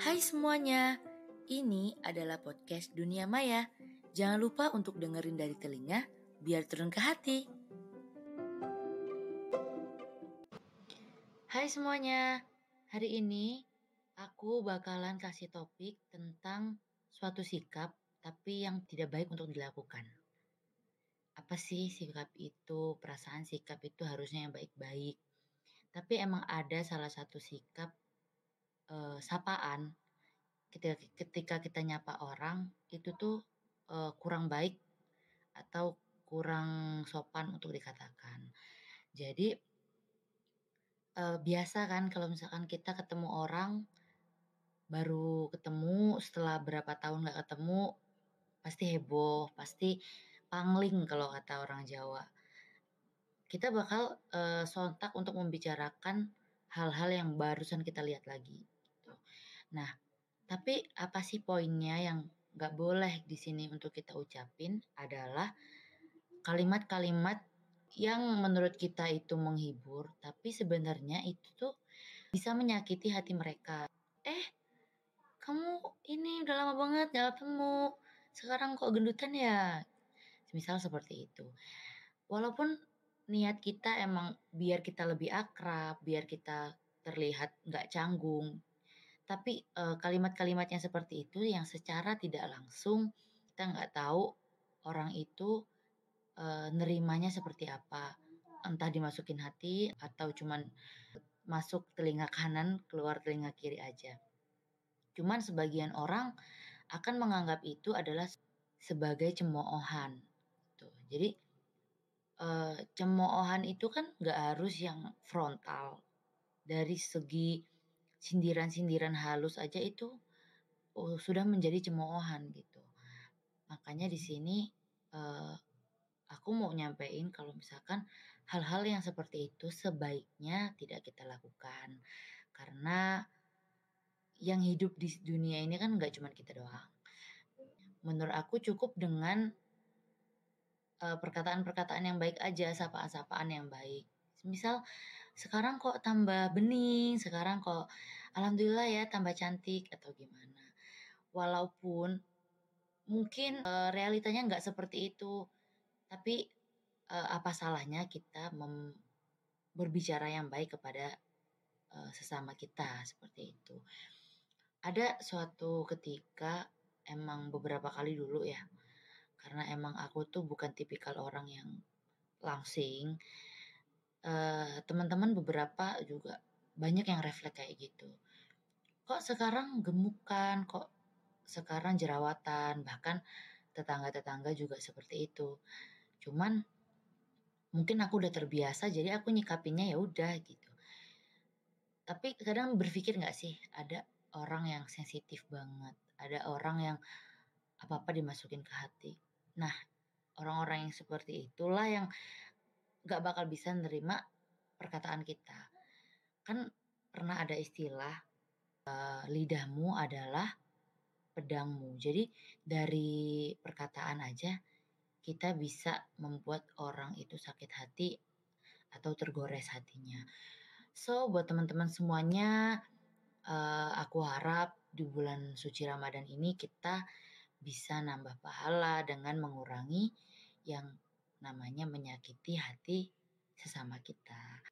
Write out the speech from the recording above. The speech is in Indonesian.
Hai semuanya, ini adalah podcast Dunia Maya. Jangan lupa untuk dengerin dari telinga biar turun ke hati. Hai semuanya, hari ini aku bakalan kasih topik tentang suatu sikap tapi yang tidak baik untuk dilakukan. Apa sih sikap itu? Perasaan sikap itu harusnya yang baik-baik. Tapi emang ada salah satu sikap uh, sapaan ketika ketika kita nyapa orang itu tuh uh, kurang baik atau kurang sopan untuk dikatakan. Jadi uh, biasa kan kalau misalkan kita ketemu orang baru ketemu setelah berapa tahun nggak ketemu pasti heboh, pasti pangling kalau kata orang Jawa. Kita bakal uh, sontak untuk membicarakan hal-hal yang barusan kita lihat lagi. Nah, tapi apa sih poinnya yang nggak boleh di sini untuk kita ucapin adalah kalimat-kalimat yang menurut kita itu menghibur, tapi sebenarnya itu tuh bisa menyakiti hati mereka. Eh, kamu ini udah lama banget gak ketemu, sekarang kok gendutan ya? Misal seperti itu. Walaupun niat kita emang biar kita lebih akrab, biar kita terlihat nggak canggung, tapi kalimat-kalimat yang seperti itu yang secara tidak langsung kita nggak tahu orang itu nerimanya seperti apa. Entah dimasukin hati atau cuman masuk telinga kanan keluar telinga kiri aja. Cuman sebagian orang akan menganggap itu adalah sebagai cemoohan tuh jadi uh, cemoohan itu kan nggak harus yang frontal. Dari segi sindiran-sindiran halus aja itu oh, sudah menjadi cemoohan gitu. Makanya di sini uh, aku mau nyampein kalau misalkan hal-hal yang seperti itu sebaiknya tidak kita lakukan karena yang hidup di dunia ini kan nggak cuma kita doang. Menurut aku cukup dengan uh, perkataan-perkataan yang baik aja, sapaan-sapaan yang baik misal sekarang kok tambah bening, sekarang kok alhamdulillah ya tambah cantik atau gimana. Walaupun mungkin uh, realitanya nggak seperti itu, tapi uh, apa salahnya kita mem berbicara yang baik kepada uh, sesama kita seperti itu. Ada suatu ketika emang beberapa kali dulu ya, karena emang aku tuh bukan tipikal orang yang langsing uh, teman-teman beberapa juga banyak yang refleks kayak gitu. Kok sekarang gemukan, kok sekarang jerawatan, bahkan tetangga-tetangga juga seperti itu. Cuman mungkin aku udah terbiasa jadi aku nyikapinnya ya udah gitu. Tapi kadang berpikir nggak sih ada orang yang sensitif banget, ada orang yang apa-apa dimasukin ke hati. Nah, orang-orang yang seperti itulah yang gak bakal bisa nerima perkataan kita. Kan pernah ada istilah uh, lidahmu adalah pedangmu. Jadi dari perkataan aja kita bisa membuat orang itu sakit hati atau tergores hatinya. So buat teman-teman semuanya, uh, aku harap di bulan suci Ramadan ini kita bisa nambah pahala dengan mengurangi yang namanya menyakiti hati sesama kita.